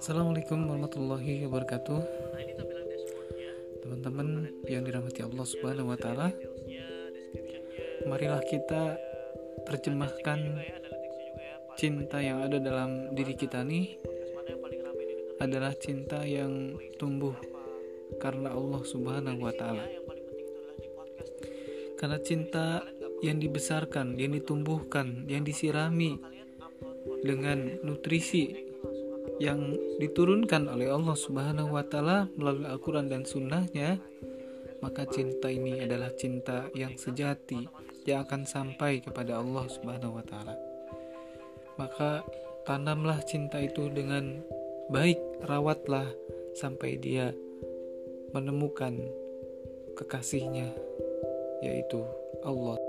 Assalamualaikum warahmatullahi wabarakatuh. Teman-teman yang dirahmati Allah Subhanahu wa taala. Marilah kita terjemahkan cinta yang ada dalam diri kita nih adalah cinta yang tumbuh karena Allah Subhanahu wa taala. Karena cinta yang dibesarkan, yang ditumbuhkan, yang disirami dengan nutrisi yang diturunkan oleh Allah Subhanahu wa taala melalui Al-Qur'an dan sunnahnya maka cinta ini adalah cinta yang sejati yang akan sampai kepada Allah Subhanahu wa taala. Maka tanamlah cinta itu dengan baik, rawatlah sampai dia menemukan kekasihnya yaitu Allah.